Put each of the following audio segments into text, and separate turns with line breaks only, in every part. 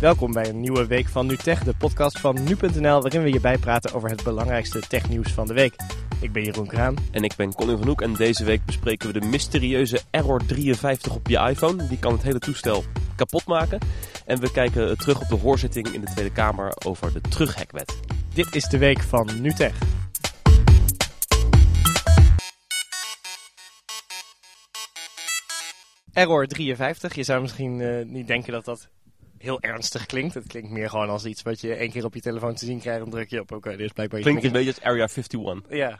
Welkom bij een nieuwe week van NuTech, de podcast van nu.nl, waarin we je bijpraten over het belangrijkste technieuws van de week. Ik ben Jeroen Kraan.
En ik ben Colin van Hoek en deze week bespreken we de mysterieuze Error 53 op je iPhone. Die kan het hele toestel kapot maken. En we kijken terug op de hoorzitting in de Tweede Kamer over de terughekwet.
Dit is de week van NuTech. Error 53, je zou misschien uh, niet denken dat dat heel ernstig klinkt. Het klinkt meer gewoon als iets wat je één keer op je telefoon te zien krijgt. Dan druk je op, oké, dit is blijkbaar
Klinkt een beetje als Area 51.
Ja,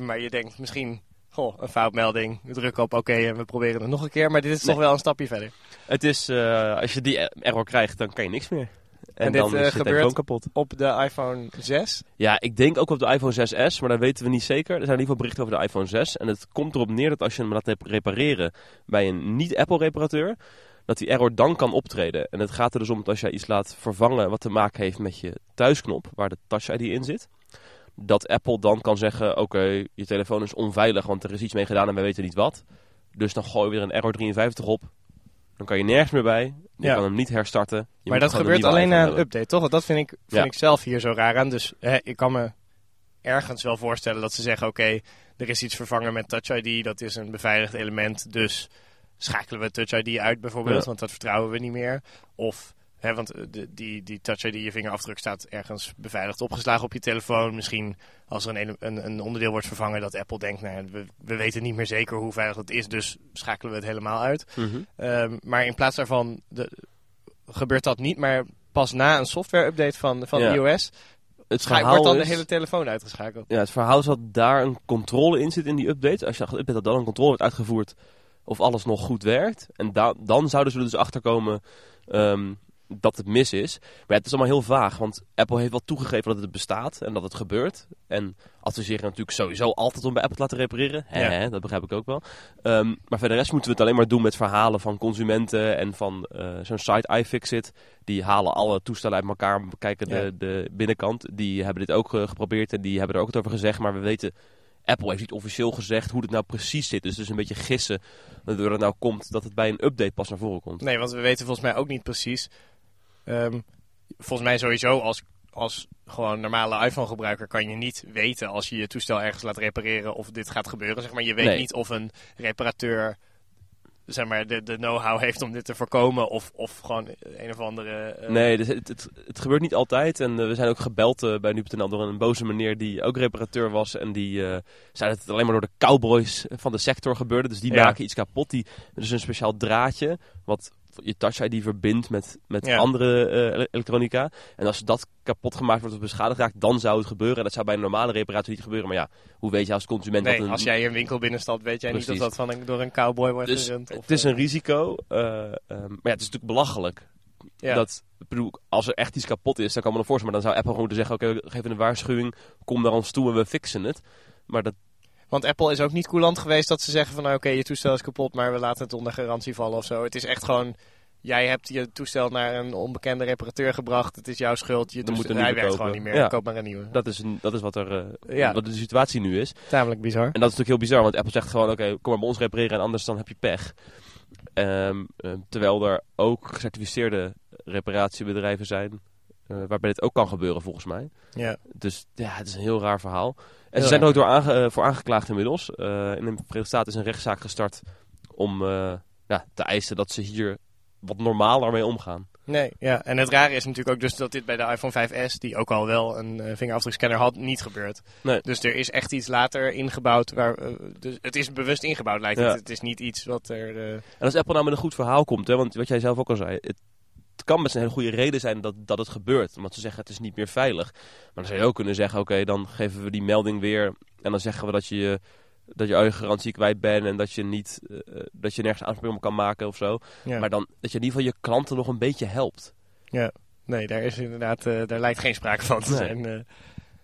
maar je denkt misschien, goh, een foutmelding. We drukken op oké en we proberen het nog een keer. Maar dit is toch wel een stapje verder.
Het is, uh, als je die error krijgt, dan kan je niks meer.
En, en dit, dan is uh, het gebeurt kapot. op de iPhone 6?
Ja, ik denk ook op de iPhone 6S, maar dat weten we niet zeker. Er zijn in ieder geval berichten over de iPhone 6. En het komt erop neer dat als je hem laat repareren bij een niet-Apple-reparateur dat die error dan kan optreden. En het gaat er dus om dat als jij iets laat vervangen wat te maken heeft met je thuisknop, waar de Touch ID in zit, dat Apple dan kan zeggen, oké, je telefoon is onveilig, want er is iets mee gedaan en wij weten niet wat. Dus dan gooi je weer een error 53 op. Dan kan je nergens meer bij. Je kan hem niet herstarten. Je
maar dat gebeurt alleen na een update, toch? Dat vind ik, vind ik zelf hier zo raar aan. Dus hè, ik kan me ergens wel voorstellen dat ze zeggen, oké, er is iets vervangen met Touch ID. Dat is een beveiligd element, dus schakelen we Touch ID uit bijvoorbeeld, want dat vertrouwen we niet meer. Of, hè, want eh, de, die, die Touch ID, je vingerafdruk staat ergens beveiligd opgeslagen op je telefoon. Misschien als er een, een, een onderdeel wordt vervangen dat Apple denkt, nou, we, we weten niet meer zeker hoe veilig het is, dus schakelen we het helemaal uit.
Mhm.
Ehm, maar in plaats daarvan de, gebeurt dat niet, maar pas na een software-update van, van iOS het verhaal wordt dan de hele telefoon uitgeschakeld.
Ja, het verhaal is dat daar een controle in zit in die update. Als je update dat dan een controle wordt uitgevoerd of alles nog goed werkt. En dan zouden ze er dus achter komen ehm, dat het mis is. Maar het is allemaal heel vaag, want Apple heeft wel toegegeven dat het bestaat en dat het gebeurt. En adviseren natuurlijk sowieso altijd om bij Apple te laten repareren. Hè, dat begrijp ik ook wel. Um, maar voor de rest moeten we het alleen maar doen met verhalen van consumenten en van uh, zo'n site iFixit. Die halen alle toestellen uit elkaar, bekijken de, de binnenkant. Die hebben dit ook uh, geprobeerd en die hebben er ook het over gezegd. Maar we weten Apple heeft niet officieel gezegd hoe het nou precies zit. Dus het is een beetje gissen waardoor het nou komt dat het bij een update pas naar voren komt.
Nee, want we weten volgens mij ook niet precies. Um, volgens mij sowieso als, als gewoon normale iPhone gebruiker kan je niet weten als je je toestel ergens laat repareren of dit gaat gebeuren. Zeg maar. Je weet niet of een reparateur zeg maar, de, de know-how heeft om dit te voorkomen. Of, of gewoon een of andere...
Uh... Nee, het, het, het, gebeurt niet altijd. En uh, we zijn ook gebeld uh, bij nu.nl door een boze meneer die ook reparateur was. En die zei dat het alleen maar door de cowboys van de sector gebeurde. Dus die ja. maken iets kapot. Die, dus een speciaal draadje wat je Touch ID verbindt met, met andere uh, elektronica. En als dat kapot gemaakt wordt of beschadigd raakt, dan zou het gebeuren. En dat zou bij een normale reparatie niet gebeuren. Maar ja, hoe weet je als consument
nee,
dat een...
als jij een winkel binnenstapt, weet jij niet of dat van een, door een cowboy wordt
dus
gerund.
Of, het is een eh, risico. Uh, um, maar ja, het is natuurlijk belachelijk. Ja. Dat, bedoel, als er echt iets kapot is, dan kan me een voorstellen. Maar dan zou Apple gewoon moeten zeggen, oké, okay, geven een waarschuwing. Kom naar ons toe en we fixen het. Maar dat,
want Apple is ook niet coulant geweest dat ze zeggen van nou, oké, je toestel is kapot, maar we laten het onder garantie vallen of zo. Het is echt gewoon, jij hebt je toestel naar een onbekende reparateur gebracht, het is jouw schuld, je toestel, hij werkt gewoon niet meer, ja. koop maar een nieuwe.
Dat is, een, dat is wat, er, uh, ja. wat de situatie nu is.
Tamelijk bizar. En
dat is natuurlijk heel bizar, want Apple zegt gewoon, oké, kom maar bij ons repareren en anders dan heb je pech. Um, terwijl er ook gecertificeerde reparatiebedrijven zijn, uh, waarbij dit ook kan gebeuren volgens mij.
Ja.
Dus ja, het is een heel raar verhaal. En ze zijn er ook door aange uh, voor aangeklaagd inmiddels. Uh, in de Verenigde Staten is een rechtszaak gestart om ja, te eisen dat ze hier wat normaler mee omgaan.
Nee, ja. En het rare is natuurlijk ook dus dat dit bij de iPhone 5S, die ook al wel een uh, vingerafdrukscanner had, niet gebeurt.
Nee.
Dus er is echt iets later ingebouwd. Waar, uh, dus het is bewust ingebouwd, lijkt ja. het. Het is niet iets wat er... Uh... En
als Apple nou met een goed verhaal komt, hè, want wat jij zelf ook al zei, het kan best een hele goede reden zijn dat, dat het gebeurt. Omdat ze zeggen het is niet meer veilig. Maar dan zou je ook kunnen zeggen, oké, okay, dan geven we die melding weer. En dan zeggen we dat je dat je al je garantie kwijt bent en dat je, niet, uh, dat je nergens aanspraak op kan maken of zo.
Ja.
Maar dan dat je in ieder geval je klanten nog een beetje helpt.
Ja, nee, daar is inderdaad, uh, daar lijkt geen sprake van te nee. zijn. Uh,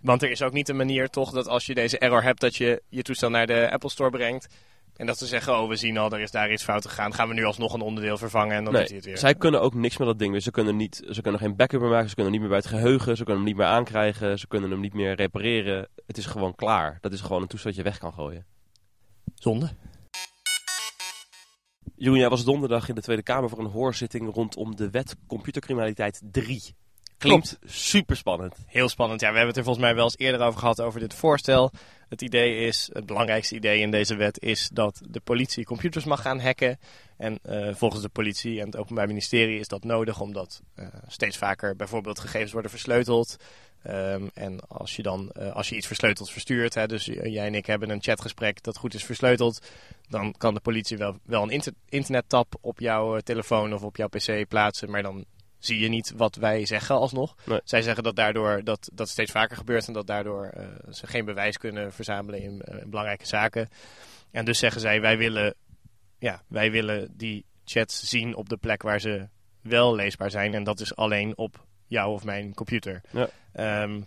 want er is ook niet een manier toch dat als je deze error hebt dat je je toestel naar de Apple Store brengt. En dat ze zeggen, oh we zien al, er is daar iets fout gegaan. Gaan we nu alsnog een onderdeel vervangen en dan
nee,
is het weer.
Zij kunnen ook niks met dat ding. Dus ze kunnen, niet, ze kunnen geen backup meer maken, ze kunnen niet meer bij het geheugen, ze kunnen hem niet meer aankrijgen, ze kunnen hem niet meer repareren. Het is gewoon klaar. Dat is gewoon een toestel dat je weg kan gooien.
Zonde.
Jeroen, jij was donderdag in de Tweede Kamer voor een hoorzitting rondom de wet computercriminaliteit 3. Klinkt super spannend.
Heel spannend. Ja, we hebben het er volgens mij wel eens eerder over gehad over dit voorstel. Het idee is, het belangrijkste idee in deze wet is dat de politie computers mag gaan hacken. En uh, volgens de politie en het Openbaar Ministerie is dat nodig omdat uh, steeds vaker bijvoorbeeld gegevens worden versleuteld. Um, en als je dan, uh, als je iets versleuteld verstuurt, hè, dus jij en ik hebben een chatgesprek dat goed is versleuteld, dan kan de politie wel, wel een inter internettab op jouw telefoon of op jouw pc plaatsen, maar dan zie je niet wat wij zeggen alsnog. Nee. Zij zeggen dat daardoor dat dat steeds vaker gebeurt en dat daardoor uh, ze geen bewijs kunnen verzamelen in, uh, belangrijke zaken. En dus zeggen zij wij willen, ja, wij willen die chats zien op de plek waar ze wel leesbaar zijn en dat is alleen op jou of mijn computer. Ja. Um,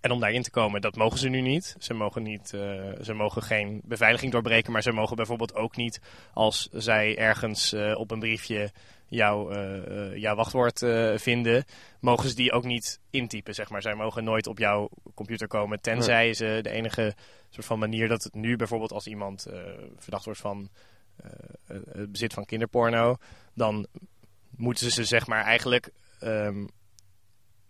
en om daarin te komen, dat mogen ze nu niet. Ze mogen, niet, uh, ze mogen geen beveiliging doorbreken, maar ze mogen bijvoorbeeld ook niet als zij ergens uh, op een briefje jouw, uh, jouw wachtwoord vinden, mogen ze die ook niet intypen, zeg maar. Zij mogen nooit op jouw computer komen, tenzij nee. ze de enige soort van manier dat het nu bijvoorbeeld als iemand verdacht wordt van het bezit van kinderporno, dan moeten ze zeg maar eigenlijk um,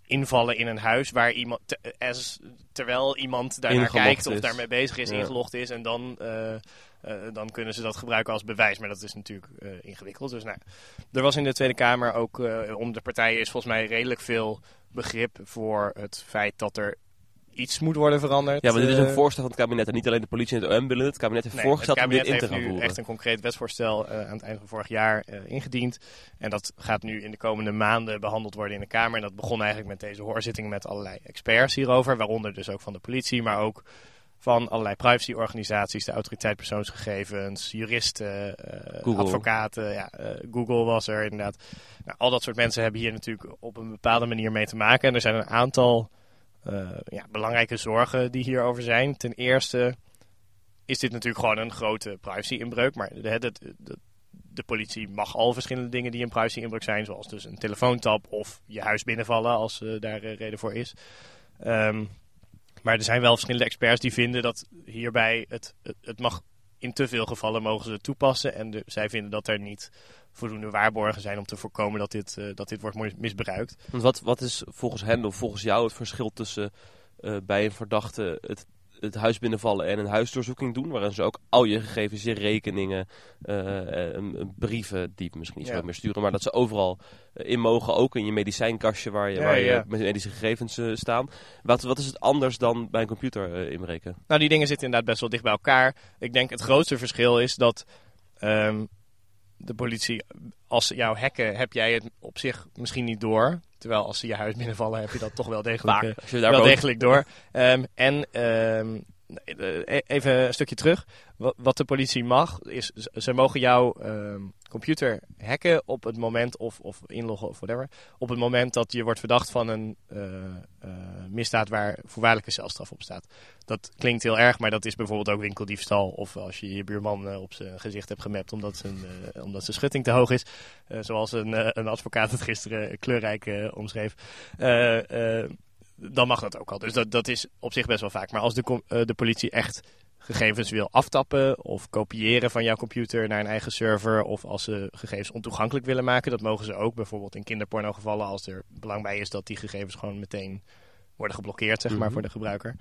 invallen in een huis waar iemand, as, terwijl iemand daarnaar kijkt of daarmee bezig is, ja. ingelogd is. En dan, uh, uh, dan kunnen ze dat gebruiken als bewijs. Maar dat is natuurlijk uh, ingewikkeld. Dus nou, er was in de Tweede Kamer ook om de partijen is volgens mij redelijk veel begrip voor het feit dat er iets moet worden veranderd.
Ja, want dit is een voorstel van het kabinet en niet alleen de politie en het OM willen. Het kabinet heeft nee, voorgesteld om dit in te gaan voeren.
echt een concreet wetsvoorstel uh, aan het eind van vorig jaar uh, ingediend. En dat gaat nu in de komende maanden behandeld worden in de Kamer. En dat begon eigenlijk met deze hoorzitting met allerlei experts hierover. Waaronder dus ook van de politie, maar ook van allerlei privacyorganisaties, de autoriteit persoonsgegevens, juristen, uh, advocaten. Ja, Google was er inderdaad. Nou, al dat soort mensen hebben hier natuurlijk op een bepaalde manier mee te maken. En er zijn een aantal ja, belangrijke zorgen die hierover zijn. Ten eerste is dit natuurlijk gewoon een grote privacy-inbreuk. Maar de, de, politie mag al verschillende dingen die een privacy-inbreuk zijn. Zoals dus een telefoontap of je huis binnenvallen als uh, daar uh, reden voor is. Um, maar er zijn wel verschillende experts die vinden dat hierbij het, het, het mag in te veel gevallen mogen ze toepassen. En zij vinden dat er niet voldoende waarborgen zijn om te voorkomen dat dit, uh, dat dit wordt misbruikt.
Wat, wat is volgens hen of volgens jou het verschil tussen uh, bij een verdachte het het huis binnenvallen en een huisdoorzoeking doen. Waarin ze ook al je gegevens, je rekeningen, uh, brieven, die misschien niet zo ja. meer sturen. Maar dat ze overal in mogen, ook in je medicijnkastje waar je, ja, waar je ja. medische gegevens uh, staan. Wat, wat is het anders dan bij een computer uh, inbreken?
Nou, die dingen zitten inderdaad best wel dicht bij elkaar. Ik denk het grootste verschil is dat um, de politie, als ze jou hacken, heb jij het op zich misschien niet door. Terwijl als ze je huis binnenvallen, heb je dat toch wel degelijk, uh, wel degelijk door. Um, en um, even een stukje terug. Wat de politie mag, is ze mogen jouw uh, computer hacken op het moment, of, of inloggen of whatever, op het moment dat je wordt verdacht van een uh, misdaad waar voorwaardelijke celstraf op staat. Dat klinkt heel erg, maar dat is bijvoorbeeld ook winkeldiefstal of als je je buurman uh, op zijn gezicht hebt gemapt omdat zijn, omdat zijn schutting te hoog is. zoals een, een advocaat het gisteren kleurrijk omschreef dan mag dat ook al. Dus dat, dat is op zich best wel vaak. Maar als de, uh, de politie echt gegevens wil aftappen of kopiëren van jouw computer naar een eigen server, of als ze gegevens ontoegankelijk willen maken, dat mogen ze ook. Bijvoorbeeld in kinderporno gevallen, als er belang bij is dat die gegevens gewoon meteen worden geblokkeerd, zeg maar, mm -hmm. voor de gebruiker.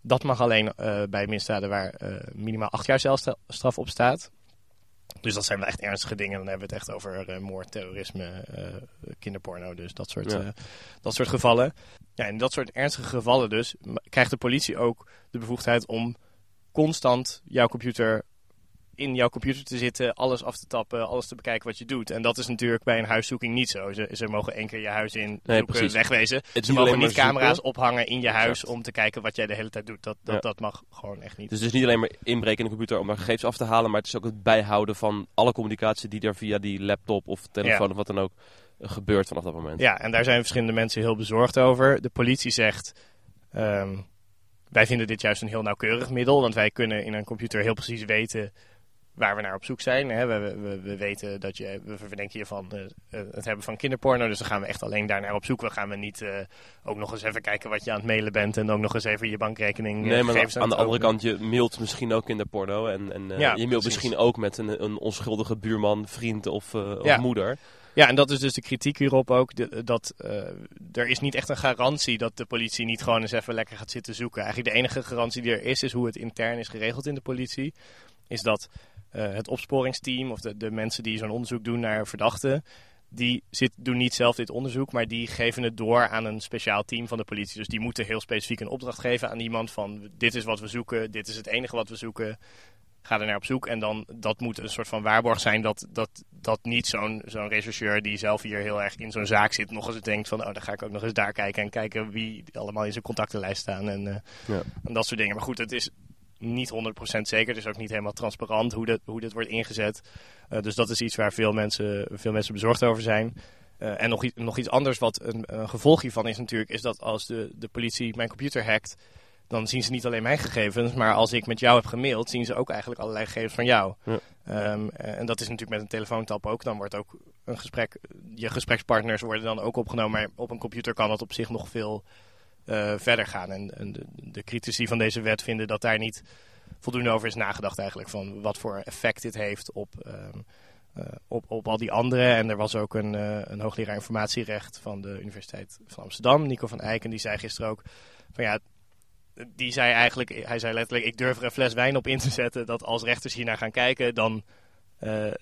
Dat mag alleen uh, bij misdaden waar uh, minimaal acht jaar celstraf op staat. Dus dat zijn wel echt ernstige dingen. Dan hebben we het echt over uh, moord, terrorisme, uh, kinderporno. Dus dat soort, ja. uh, dat soort gevallen. Ja, in dat soort ernstige gevallen dus krijgt de politie ook de bevoegdheid om constant jouw computer in jouw computer te zitten, alles af te tappen, alles te bekijken wat je doet. En dat is natuurlijk bij een huiszoeking niet zo. Ze, ze mogen één keer je huis in nee, zoeken, wegwezen. Het ze mogen niet camera's zoeken. ophangen in je huis exact. om te kijken wat jij de hele tijd doet. Dat, dat, ja. dat mag gewoon echt niet.
Dus het is niet alleen maar inbreken in de computer om er gegevens af te halen, maar het is ook het bijhouden van alle communicatie die er via die laptop of telefoon ja. of wat dan ook gebeurt vanaf dat moment.
Ja, en daar zijn verschillende mensen heel bezorgd over. De politie zegt... Um, wij vinden dit juist een heel nauwkeurig middel, want wij kunnen in een computer heel precies weten waar we naar op zoek zijn. Hè. We, we, we, weten dat je, we verdenken je van uh, het hebben van kinderporno. Dus dan gaan we echt alleen daar naar op zoek. We gaan we niet uh, ook nog eens even kijken wat je aan het mailen bent. En ook nog eens even je bankrekening
Nee, maar aan, de andere kant, je mailt misschien ook kinderporno. En, en
ja,
je mailt misschien ook met een, een onschuldige buurman, vriend of, of moeder.
Ja, en dat is dus de kritiek hierop ook. De, dat uh, er is niet echt een garantie dat de politie niet gewoon eens even lekker gaat zitten zoeken. Eigenlijk de enige garantie die er is, is hoe het intern is geregeld in de politie. Is dat het opsporingsteam of de, de mensen die zo'n onderzoek doen naar verdachten, die zit, doen niet zelf dit onderzoek, maar die geven het door aan een speciaal team van de politie. Dus die moeten heel specifiek een opdracht geven aan iemand van dit is wat we zoeken, dit is het enige wat we zoeken. Ga er naar op zoek. En dan dat moet een soort van waarborg zijn dat, dat, dat niet zo'n zo'n rechercheur die zelf hier heel erg in zo'n zaak zit, nog eens denkt van oh, dan ga ik ook nog eens daar kijken en kijken wie allemaal in zijn contactenlijst staan en, uh, ja. en dat soort dingen. Maar goed, het is niet 100% zeker. Het is ook niet helemaal transparant hoe, dat, hoe dit wordt ingezet. Uh, dus dat is iets waar veel mensen, veel mensen bezorgd over zijn. Uh, en nog, iets, nog iets anders wat een, een, gevolg hiervan is natuurlijk, is dat als de, de politie mijn computer hackt, dan zien ze niet alleen mijn gegevens, maar als ik met jou heb gemaild, zien ze ook eigenlijk allerlei gegevens van jou. Ja. Um, en dat is natuurlijk met een telefoontap ook. Dan wordt ook een gesprek, je gesprekspartners worden dan ook opgenomen, maar op een computer kan dat op zich nog veel uh, verder gaan. En, en de, de, critici van deze wet vinden dat daar niet voldoende over is nagedacht eigenlijk. Van wat voor effect dit heeft op, um, uh, op, op al die anderen. En er was ook een, uh, een hoogleraar informatierecht van de Universiteit van Amsterdam, Nico van Eyck. En die zei gisteren ook van ja, die zei eigenlijk, hij zei letterlijk, ik durf er een fles wijn op in te zetten dat als rechters hier naar gaan kijken, dan uh,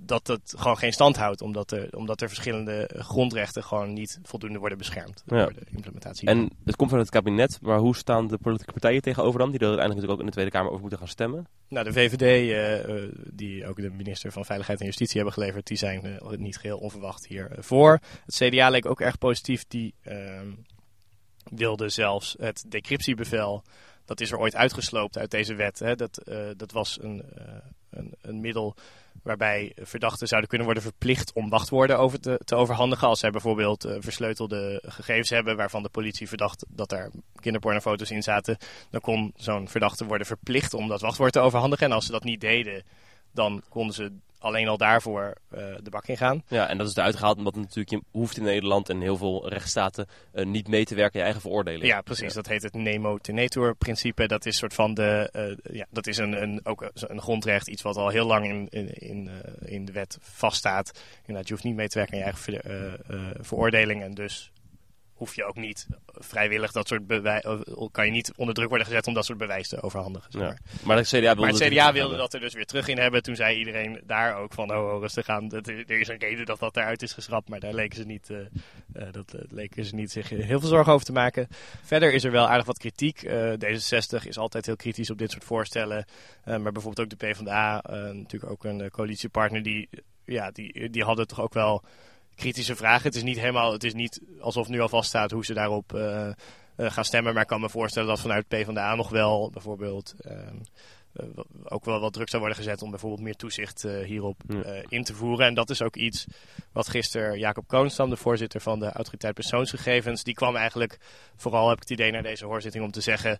dat het gewoon geen stand houdt. Omdat er, omdat er verschillende grondrechten gewoon niet voldoende worden beschermd ja. door de implementatie.
En het komt van het kabinet, maar hoe staan de politieke partijen tegenover dan? Die er uiteindelijk natuurlijk ook in de Tweede Kamer over moeten gaan stemmen.
Nou, de VVD, uh, die ook de minister van Veiligheid en Justitie hebben geleverd, die zijn uh, niet geheel onverwacht hier voor. Het CDA leek ook erg positief. Die ehm, wilde zelfs het decryptiebevel dat is er ooit uitgesloopt uit deze wet. Hè. Dat, dat was een, een, een, middel waarbij verdachten zouden kunnen worden verplicht om wachtwoorden over te, te overhandigen. Als zij bijvoorbeeld uh, versleutelde gegevens hebben waarvan de politie verdacht dat er kinderpornofoto's in zaten. Dan kon zo'n verdachte worden verplicht om dat wachtwoord te overhandigen. En als ze dat niet deden, dan konden ze alleen al daarvoor uh, de bak in gaan.
Ja, en dat is eruit gehaald omdat natuurlijk je hoeft in Nederland en heel veel rechtsstaten uh, niet mee te werken in je eigen veroordeling.
Ja, precies. Ja. Dat heet het nemo tenetur principe. Dat is soort van de, uh, ja, dat is een, een, ook een grondrecht, iets wat al heel lang in, in, in, in de wet vaststaat. Inderdaad, je hoeft niet mee te werken in je eigen ver, veroordeling en dus hoef je ook niet vrijwillig dat soort bewijs. kan je niet onder druk worden gezet om dat soort bewijs te overhandigen. Zeg maar.
Ja. maar. het CDA wilde,
maar het CDA wilde dat er dus weer terug in hebben. Toen zei iedereen daar ook van, oh, rustig aan. Er is een reden dat dat eruit is geschrapt, maar daar leken ze niet, uh, uh, dat uh, leken ze niet zich heel veel zorgen over te maken. Verder is er wel aardig wat kritiek. D66 is altijd heel kritisch op dit soort voorstellen. maar bijvoorbeeld ook de PvdA, natuurlijk ook een coalitiepartner, die, ja, die, die hadden toch ook wel kritische vragen. Het is niet helemaal, het is niet alsof nu al vaststaat hoe ze daarop uh, uh, gaan stemmen. Maar ik kan me voorstellen dat vanuit PvdA nog wel bijvoorbeeld uh, ook wel wat druk zou worden gezet om bijvoorbeeld meer toezicht hierop ja. in te voeren. En dat is ook iets wat gisteren Jacob Koonstam, de voorzitter van de Autoriteit Persoonsgegevens, die kwam eigenlijk vooral, heb ik het idee, naar deze hoorzitting om te zeggen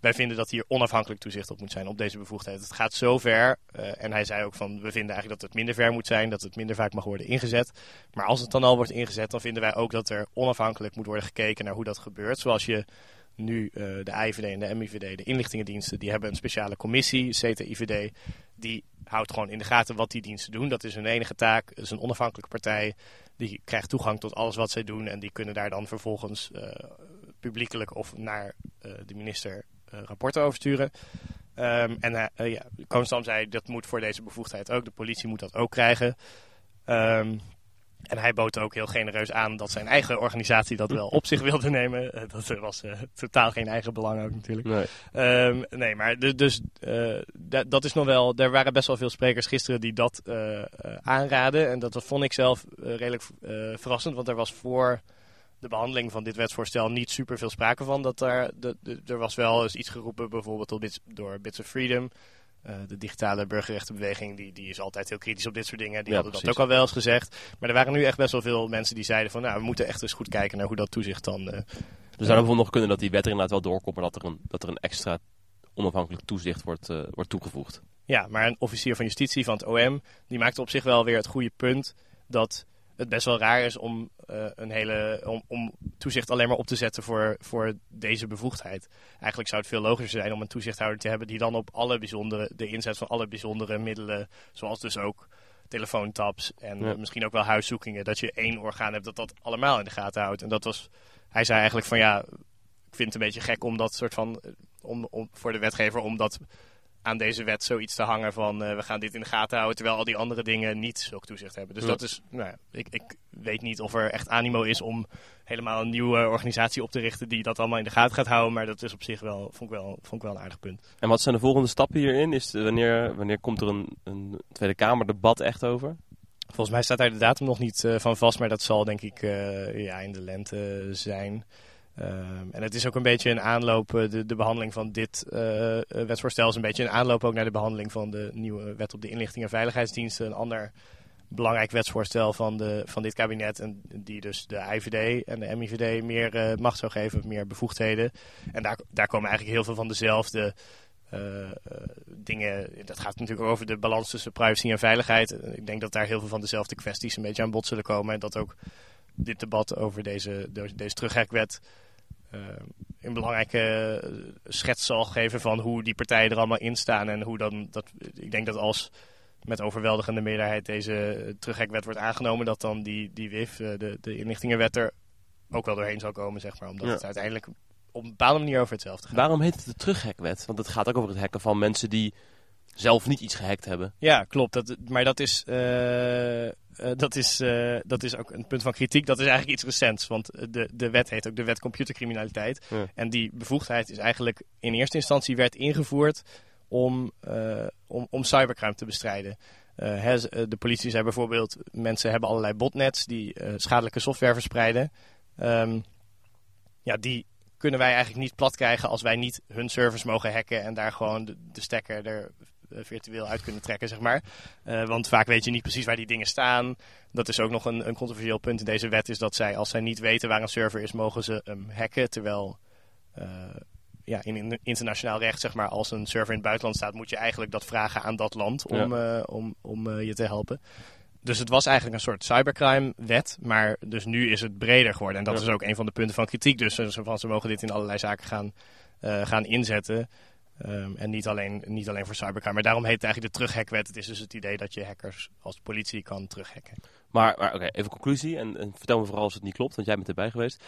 wij vinden dat hier onafhankelijk toezicht op moet zijn op deze bevoegdheid. Het gaat zo ver, uh, en hij zei ook van, we vinden eigenlijk dat het minder ver moet zijn, dat het minder vaak mag worden ingezet. Maar als het dan al wordt ingezet, dan vinden wij ook dat er onafhankelijk moet worden gekeken naar hoe dat gebeurt. Zoals je nu uh, de IVD en de MIVD, de inlichtingendiensten, die hebben een speciale commissie, CTIVD, die houdt gewoon in de gaten wat die diensten doen. Dat is hun enige taak, dat is een onafhankelijke partij, die krijgt toegang tot alles wat zij doen en die kunnen daar dan vervolgens uh, publiekelijk of naar de minister rapporten over sturen. Um, en uh, ja, Koonstam zei dat moet voor deze bevoegdheid ook. De politie moet dat ook krijgen. Um, en hij bood ook heel genereus aan dat zijn eigen organisatie dat wel op zich wilde nemen. Uh, dat was uh, totaal geen eigen belang ook natuurlijk. Nee, um, nee maar dus, dus uh, dat is nog wel... Er waren best wel veel sprekers gisteren die dat aanraden. En dat vond ik zelf redelijk verrassend. Want er was voor de behandeling van dit wetsvoorstel niet super veel sprake van. Dat er, de, de, er was wel eens iets geroepen, bijvoorbeeld door Bits of Freedom. Uh, de digitale burgerrechtenbeweging die, die is altijd heel kritisch op dit soort dingen. Die ja, hadden precies. dat ook al wel eens gezegd. Maar er waren nu echt best wel veel mensen die zeiden van... nou, we moeten echt eens goed kijken naar hoe dat toezicht dan... Uh,
er zou bijvoorbeeld nog kunnen dat die wet er inderdaad wel doorkomt... maar dat er een, dat er een extra onafhankelijk toezicht wordt, wordt toegevoegd.
Ja, maar een officier van justitie van het OM, die maakt op zich wel weer het goede punt dat het best wel raar is om, uh, een hele, om, om, toezicht alleen maar op te zetten voor, voor deze bevoegdheid. Eigenlijk zou het veel logischer zijn om een toezichthouder te hebben die dan op alle bijzondere, de inzet van alle bijzondere middelen, zoals dus ook telefoontaps en misschien ook wel huiszoekingen, dat je één orgaan hebt dat dat allemaal in de gaten houdt. En dat was, hij zei eigenlijk van ja, ik vind het een beetje gek om dat soort van, om, om voor de wetgever om dat aan deze wet zoiets te hangen van uh, we gaan dit in de gaten houden, terwijl al die andere dingen niet zulk toezicht hebben. Dus dat is, nou, ik, ik weet niet of er echt animo is om helemaal een nieuwe organisatie op te richten die dat allemaal in de gaten gaat houden, maar dat is op zich wel, vond ik wel, vond ik wel een aardig punt.
En wat zijn de volgende stappen hierin? Is wanneer, wanneer komt er een, een Tweede Kamer debat echt over?
Volgens mij staat daar de datum nog niet uh, van vast, maar dat zal denk ik uh, ja, in de lente zijn. Ehm, en het is ook een beetje een aanloop, eh, de, de behandeling van dit uh, wetsvoorstel is een beetje een aanloop ook naar de behandeling van de nieuwe wet op de inlichting en veiligheidsdiensten. Een ander belangrijk wetsvoorstel van, de, van dit kabinet. En die dus de IVD en de MIVD meer macht zou geven, meer bevoegdheden. En daar, daar komen eigenlijk heel veel van dezelfde dingen. Dat gaat natuurlijk over de balans tussen privacy en veiligheid. Ik denk dat daar heel veel van dezelfde kwesties een beetje aan bod zullen komen. En dat ook dit debat over deze, deze een belangrijke eh, schets zal geven van hoe die partijen er allemaal in staan. En hoe dan, dat, ik denk dat als met overweldigende meerderheid deze terughekwet wordt aangenomen, dat dan die, die WIF, eh, de, de inlichtingenwet, er ook wel doorheen zal komen, zeg maar. Omdat het uiteindelijk op een bepaalde manier over hetzelfde gaat.
Waarom heet het de terughekwet? Want het gaat ook over het hacken van mensen die zelf niet iets gehackt hebben.
Ja, klopt. Dat, maar dat is, uh, dat, is, uh, dat is ook een punt van kritiek. Dat is eigenlijk iets recents. Want de, de wet heet ook de wet computercriminaliteit. En die bevoegdheid is eigenlijk in eerste instantie werd ingevoerd om, om, om cybercrime te bestrijden. de politie zei bijvoorbeeld, mensen hebben allerlei botnets die schadelijke software verspreiden. Um, ja, die kunnen wij eigenlijk niet plat krijgen als wij niet hun servers mogen hacken en daar gewoon de, de stekker er eh, virtueel uit kunnen trekken, zeg maar. Uh, want vaak weet je niet precies waar die dingen staan. Dat is ook nog een, een controversieel punt in deze wet, is dat zij, als zij niet weten waar een server is, mogen ze hem hacken. Terwijl uh, ja, in, internationaal recht, zeg maar, als een server in het buitenland staat, moet je eigenlijk dat vragen aan dat land om, ja. om, om je te helpen. Dus het was eigenlijk een soort cybercrime-wet, maar dus nu is het breder geworden. En dat ja. is ook een van de punten van kritiek. Dus van, ze mogen dit in allerlei zaken gaan, gaan inzetten. Um, en niet alleen, niet alleen voor cybercrime. Maar daarom heet het eigenlijk de terughekwet. Het is dus het idee dat je hackers als politie kan terughacken.
Maar, maar oké, even conclusie. En, en, vertel me vooral als het niet klopt, want jij bent erbij geweest.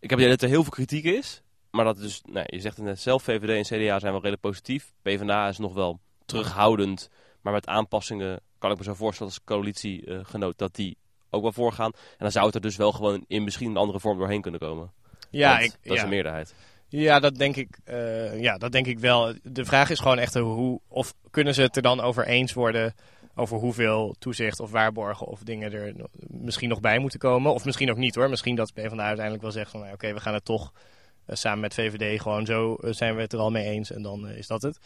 Ik heb idee dat er heel veel kritiek is. Maar dat dus, nou, je zegt het net zelf, VVD en CDA zijn wel redelijk positief. PvdA is nog wel terughoudend. Maar met aanpassingen kan ik me zo voorstellen als coalitiegenoot dat die ook wel voorgaan. En dan zou het er dus wel gewoon in misschien een andere vorm doorheen kunnen komen.
Ja, ik,
dat is de meerderheid.
Ja, dat denk ik. Uh, ja, dat denk ik wel. De vraag is gewoon echt hoe of kunnen ze het er dan over eens worden over hoeveel toezicht of waarborgen of dingen er misschien nog bij moeten komen, of misschien ook niet hoor. Misschien dat PvdA uiteindelijk wel zegt van, nou, oké, we gaan het toch uh, samen met VVD gewoon zo uh, zijn we het er al mee eens en dan is dat het.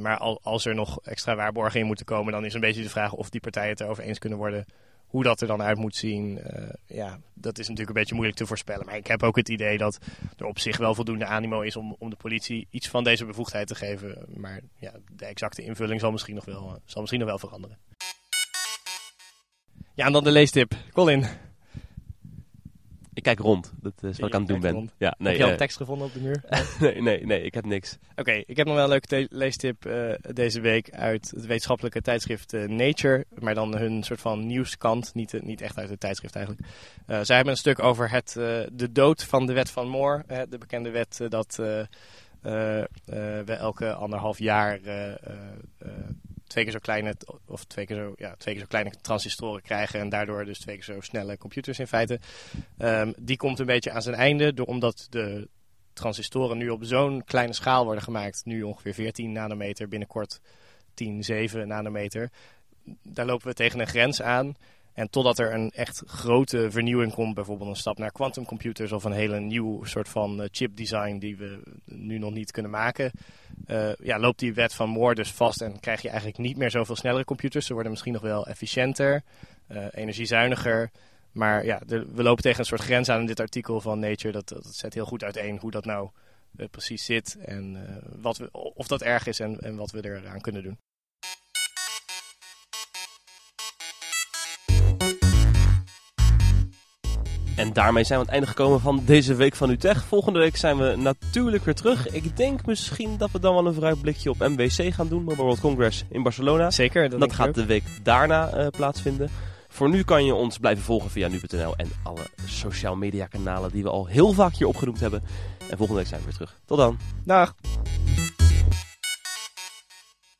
Maar al, als er nog extra waarborgen in moeten komen, dan is een beetje de vraag of die partijen het erover eens kunnen worden hoe dat er dan uit moet zien. Uh, ja, dat is natuurlijk een beetje moeilijk te voorspellen. Maar ik heb ook het idee dat er op zich wel voldoende animo is om, om de politie iets van deze bevoegdheid te geven. Maar ja, de exacte invulling zal misschien nog wel, uh, zal misschien nog wel veranderen. Ja, en dan de leestip. Colin.
Ik kijk rond. Dat is wat ik aan het doen ben.
Rond.
Ja, nee,
heb je al een tekst gevonden op de muur?
nee, nee, nee, ik heb niks.
Oké, okay, ik heb nog wel een leuke leestip uh, deze week uit het wetenschappelijke tijdschrift uh, Nature. Maar dan hun soort van nieuwskant, niet, niet echt uit het tijdschrift eigenlijk. zij hebben een stuk over het, de dood van de wet van Moore. de bekende wet dat we elke anderhalf jaar twee keer zo kleine, of twee keer zo, ja, twee keer zo kleine transistoren krijgen en daardoor dus twee keer zo snelle computers in feite. Um, die komt een beetje aan zijn einde, door, omdat de transistoren nu op zo'n kleine schaal worden gemaakt, nu ongeveer 14 nanometer, binnenkort 10, 7 nanometer. Daar lopen we tegen een grens aan. En totdat er een echt grote vernieuwing komt, bijvoorbeeld een stap naar quantumcomputers of een hele nieuw soort van uh, chipdesign die we nu nog niet kunnen maken, uh, ja, loopt die wet van Moore dus vast en krijg je eigenlijk niet meer zoveel snellere computers. Ze worden misschien nog wel efficiënter, uh, energiezuiniger. Maar ja, we lopen tegen een soort grens aan in dit artikel van Nature. Dat, dat zet heel goed uiteen hoe dat nou precies zit en wat we, of dat erg is en, en wat we eraan kunnen doen.
En daarmee zijn we aan het einde gekomen van deze week van Utrecht. Volgende week zijn we natuurlijk weer terug. Ik denk misschien dat we dan wel een vooruitblikje op MWC gaan doen. Mobile World Congress in Barcelona.
Zeker.
Dat, dat gaat de week daarna uh, plaatsvinden. Voor nu kan je ons blijven volgen via nu.nl en alle social media kanalen die we al heel vaak hier opgenoemd hebben. En volgende week zijn we weer terug. Tot dan.
Dag.